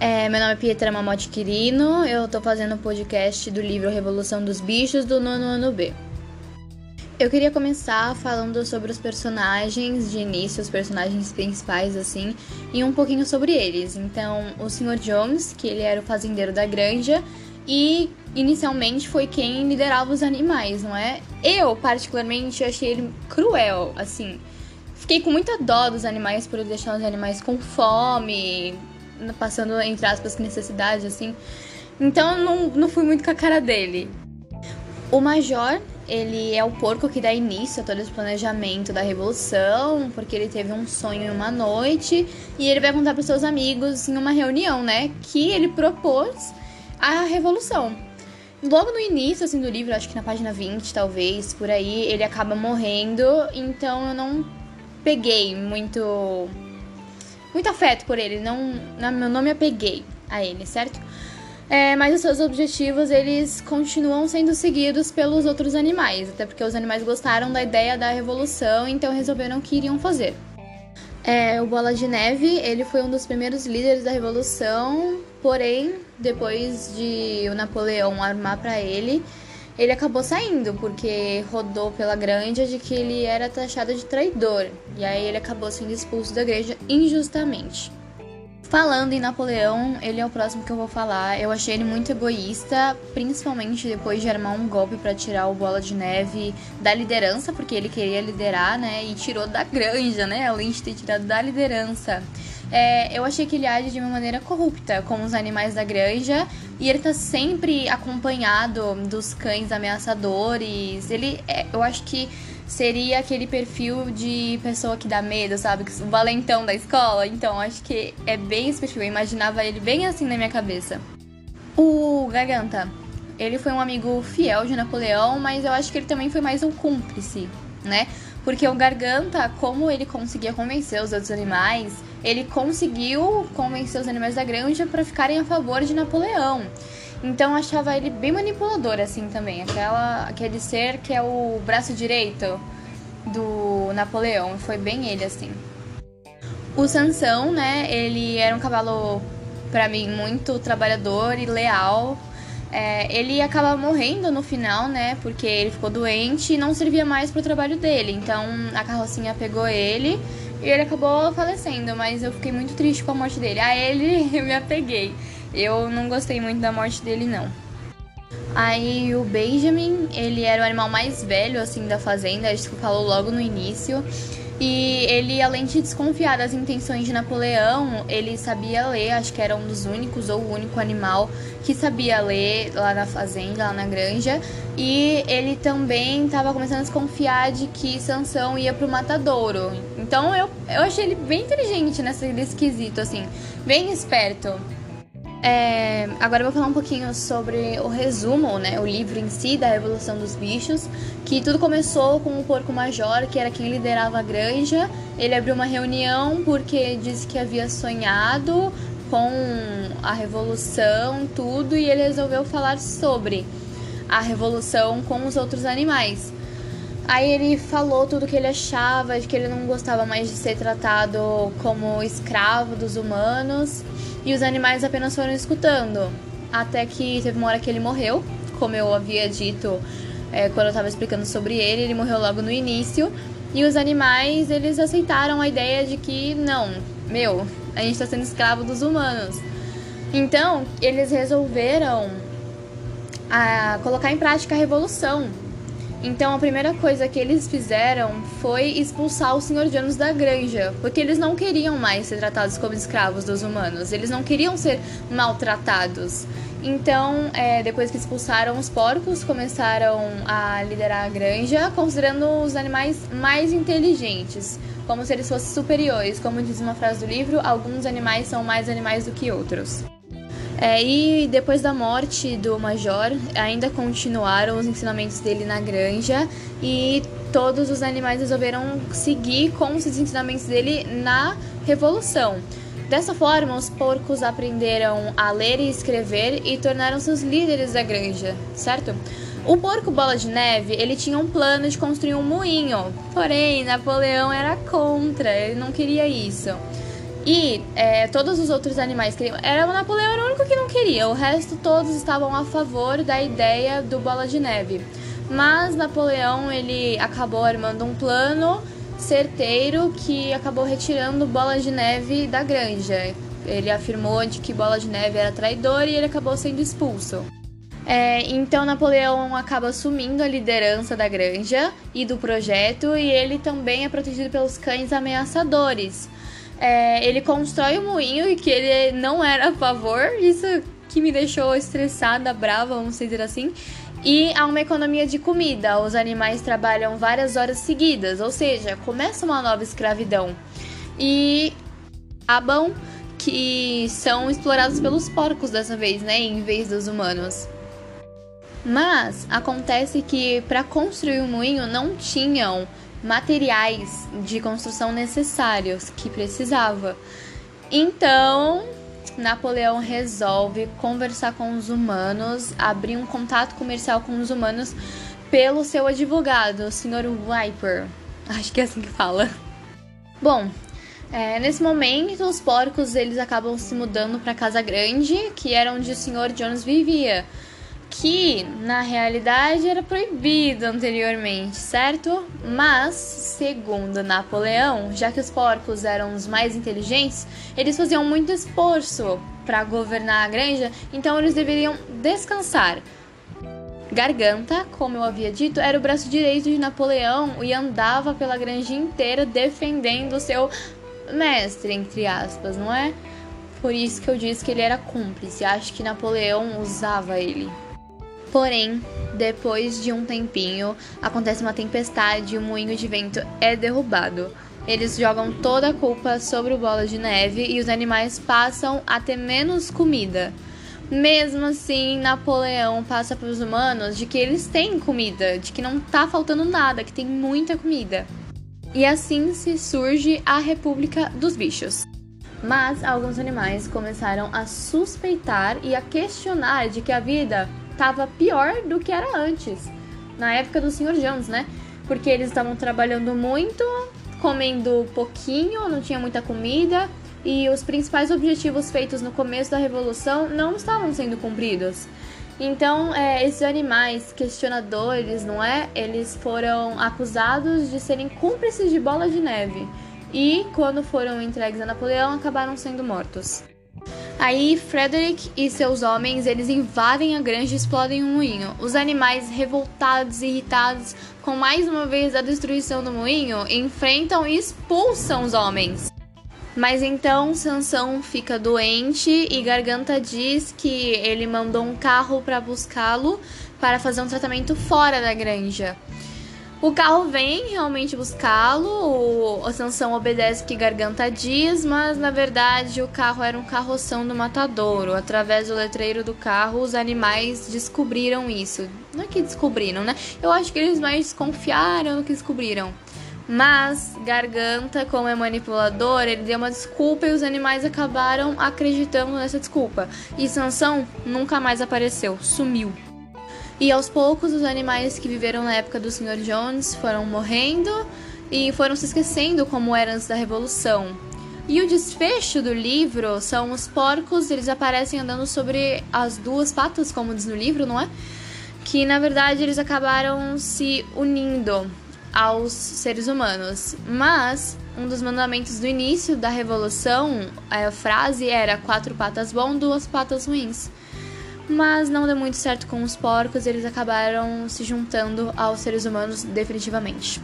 É, meu nome é Pietra Mamotti Quirino, eu tô fazendo o podcast do livro Revolução dos Bichos do nono ano B. Eu queria começar falando sobre os personagens de início, os personagens principais, assim, e um pouquinho sobre eles. Então, o Sr. Jones, que ele era o fazendeiro da granja, e inicialmente foi quem liderava os animais, não é? Eu, particularmente, achei ele cruel, assim. Fiquei com muita dó dos animais por deixar os animais com fome, passando, entre aspas, necessidade, assim. Então, não, não fui muito com a cara dele. O Major, ele é o porco que dá início a todo esse planejamento da revolução, porque ele teve um sonho em uma noite e ele vai contar para seus amigos em uma reunião, né, que ele propôs a revolução. Logo no início assim do livro, acho que na página 20, talvez, por aí, ele acaba morrendo, então eu não peguei muito muito afeto por ele, não, não, não me apeguei a ele, certo? É, mas os seus objetivos eles continuam sendo seguidos pelos outros animais, até porque os animais gostaram da ideia da revolução, então resolveram que iriam fazer. É, o Bola de Neve ele foi um dos primeiros líderes da revolução, porém depois de o Napoleão armar para ele, ele acabou saindo porque rodou pela granja de que ele era taxado de traidor e aí ele acabou sendo expulso da igreja injustamente. Falando em Napoleão, ele é o próximo que eu vou falar. Eu achei ele muito egoísta, principalmente depois de armar um golpe para tirar o Bola de Neve da liderança, porque ele queria liderar, né? E tirou da granja, né? Além de ter tirado da liderança. É, eu achei que ele age de uma maneira corrupta com os animais da granja e ele tá sempre acompanhado dos cães ameaçadores. Ele, é, eu acho que seria aquele perfil de pessoa que dá medo, sabe? O valentão da escola. Então, acho que é bem esse perfil. Eu imaginava ele bem assim na minha cabeça. O Garganta, ele foi um amigo fiel de Napoleão, mas eu acho que ele também foi mais um cúmplice, né? Porque o Garganta, como ele conseguia convencer os outros animais, ele conseguiu convencer os animais da granja para ficarem a favor de Napoleão. Então achava ele bem manipulador, assim, também. Aquela, aquele ser que é o braço direito do Napoleão. Foi bem ele, assim. O Sansão, né, ele era um cavalo, para mim, muito trabalhador e leal. É, ele acaba morrendo no final, né, porque ele ficou doente e não servia mais pro trabalho dele. Então a carrocinha pegou ele e ele acabou falecendo, mas eu fiquei muito triste com a morte dele. A ele eu me apeguei. Eu não gostei muito da morte dele, não. Aí o Benjamin, ele era o animal mais velho, assim, da fazenda, acho que falou logo no início. E ele, além de desconfiar das intenções de Napoleão, ele sabia ler, acho que era um dos únicos ou o único animal que sabia ler lá na fazenda, lá na granja. E ele também estava começando a desconfiar de que Sansão ia pro matadouro. Então eu, eu achei ele bem inteligente nesse esquisito, assim, bem esperto. É, agora eu vou falar um pouquinho sobre o resumo, né, o livro em si da Revolução dos Bichos, que tudo começou com o Porco Major, que era quem liderava a granja. Ele abriu uma reunião porque disse que havia sonhado com a revolução, tudo, e ele resolveu falar sobre a revolução com os outros animais. Aí ele falou tudo que ele achava, de que ele não gostava mais de ser tratado como escravo dos humanos e os animais apenas foram escutando. Até que teve uma hora que ele morreu, como eu havia dito é, quando eu estava explicando sobre ele, ele morreu logo no início. E os animais, eles aceitaram a ideia de que, não, meu, a gente está sendo escravo dos humanos. Então, eles resolveram a, ah, colocar em prática a revolução. Então a primeira coisa que eles fizeram foi expulsar os. Jones da granja, porque eles não queriam mais ser tratados como escravos dos humanos, eles não queriam ser maltratados. Então, é, depois que expulsaram os porcos, começaram a liderar a granja, considerando os animais mais inteligentes, como se eles fossem superiores. Como diz uma frase do livro, alguns animais são mais animais do que outros. É, e depois da morte do Major, ainda continuaram os ensinamentos dele na granja e todos os animais resolveram seguir com os ensinamentos dele na Revolução. Dessa forma, os porcos aprenderam a ler e escrever e tornaram-se os líderes da granja, certo? O porco Bola de Neve, ele tinha um plano de construir um moinho, porém Napoleão era contra, ele não queria isso. E é, todos os outros animais queriam. Era o Napoleão era o único que não queria. O resto todos estavam a favor da ideia do Bola de Neve. Mas Napoleão ele acabou armando um plano certeiro que acabou retirando Bola de Neve da granja. Ele afirmou de que Bola de Neve era traidor e ele acabou sendo expulso. É, então Napoleão acaba assumindo a liderança da granja e do projeto e ele também é protegido pelos cães ameaçadores. É, ele constrói um moinho e que ele não era a favor, isso que me deixou estressada, brava, vamos dizer assim. E há uma economia de comida, os animais trabalham várias horas seguidas, ou seja, começa uma nova escravidão. E acabam que são explorados pelos porcos dessa vez, né, em vez dos humanos. Mas acontece que para construir o um moinho não tinham materiais de construção necessários que precisava. Então, Napoleão resolve conversar com os humanos, abrir um contato comercial com os humanos pelo seu advogado, o Sr. Viper. Acho que é assim que fala. Bom, é, nesse momento, os porcos eles acabam se mudando para Casa Grande, que era onde o Sr. Jones vivia que na realidade era proibido anteriormente, certo? Mas, segundo Napoleão, já que os porcos eram os mais inteligentes, eles faziam muito esforço para governar a granja, então eles deveriam descansar. Garganta, como eu havia dito, era o braço direito de Napoleão e andava pela granja inteira defendendo o seu mestre, entre aspas, não é? Por isso que eu disse que ele era cúmplice. Acho que Napoleão usava ele. Porém, depois de um tempinho, acontece uma tempestade e o moinho de vento é derrubado. Eles jogam toda a culpa sobre o bola de neve e os animais passam a ter menos comida. Mesmo assim, Napoleão passa para os humanos de que eles têm comida, de que não tá faltando nada, que tem muita comida. E assim se surge a República dos Bichos. Mas alguns animais começaram a suspeitar e a questionar de que a vida estava pior do que era antes, na época do Sr. Jones, né? Porque eles estavam trabalhando muito, comendo pouquinho, não tinha muita comida e os principais objetivos feitos no começo da revolução não estavam sendo cumpridos. Então, é, esses animais questionadores, não é? Eles foram acusados de serem cúmplices de bola de neve e, quando foram entregues a Napoleão, acabaram sendo mortos. Aí Frederick e seus homens eles invadem a granja e explodem o um moinho. Os animais revoltados e irritados com mais uma vez a destruição do moinho enfrentam e expulsam os homens. Mas então Sansão fica doente e Garganta diz que ele mandou um carro para buscá-lo para fazer um tratamento fora da granja. O carro vem realmente buscá-lo, o Sansão obedece que Garganta diz, mas na verdade o carro era um carroção do matadouro. Através do letreiro do carro, os animais descobriram isso. Não é que descobriram, né? Eu acho que eles mais desconfiaram do que descobriram. Mas Garganta, como é manipulador, ele deu uma desculpa e os animais acabaram acreditando nessa desculpa. E Sansão nunca mais apareceu, sumiu. E aos poucos, os animais que viveram na época do Sr. Jones foram morrendo e foram se esquecendo como era antes da Revolução. E o desfecho do livro são os porcos, eles aparecem andando sobre as duas patas, como diz no livro, não é? Que na verdade eles acabaram se unindo aos seres humanos. Mas um dos mandamentos do início da Revolução, a frase era quatro patas bom, duas patas ruins mas não deu muito certo com os porcos e eles acabaram se juntando aos seres humanos definitivamente.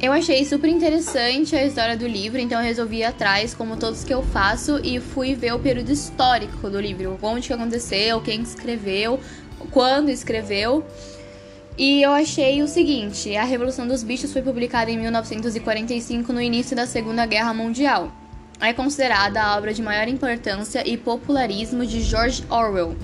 Eu achei super interessante a história do livro, então eu resolvi ir atrás, como todos que eu faço, e fui ver o período histórico do livro, onde que aconteceu, quem escreveu, quando escreveu. E eu achei o seguinte: A Revolução dos Bichos foi publicada em 1945, no início da Segunda Guerra Mundial. É considerada a obra de maior importância e popularismo de George Orwell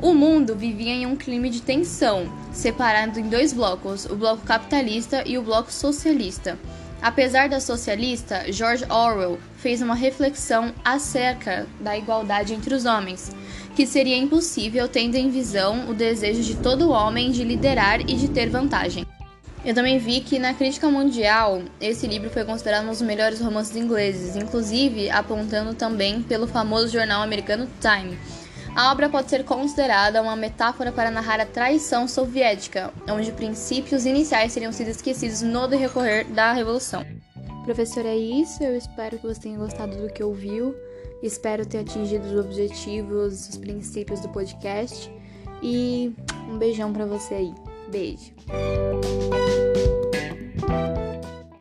o mundo vivia em um clima de tensão, separado em dois blocos, o bloco capitalista e o bloco socialista. Apesar da socialista, George Orwell fez uma reflexão acerca da igualdade entre os homens, que seria impossível tendo em visão o desejo de todo homem de liderar e de ter vantagem. Eu também vi que na crítica mundial esse livro foi considerado um dos melhores romances ingleses, inclusive apontando também pelo famoso jornal americano Time. A obra pode ser considerada uma metáfora para narrar a traição soviética, onde princípios iniciais seriam sido esquecidos no decorrer da revolução. Professor, é isso. Eu espero que você tenha gostado do que ouviu. Espero ter atingido os objetivos, os princípios do podcast. E um beijão para você aí. Beijo.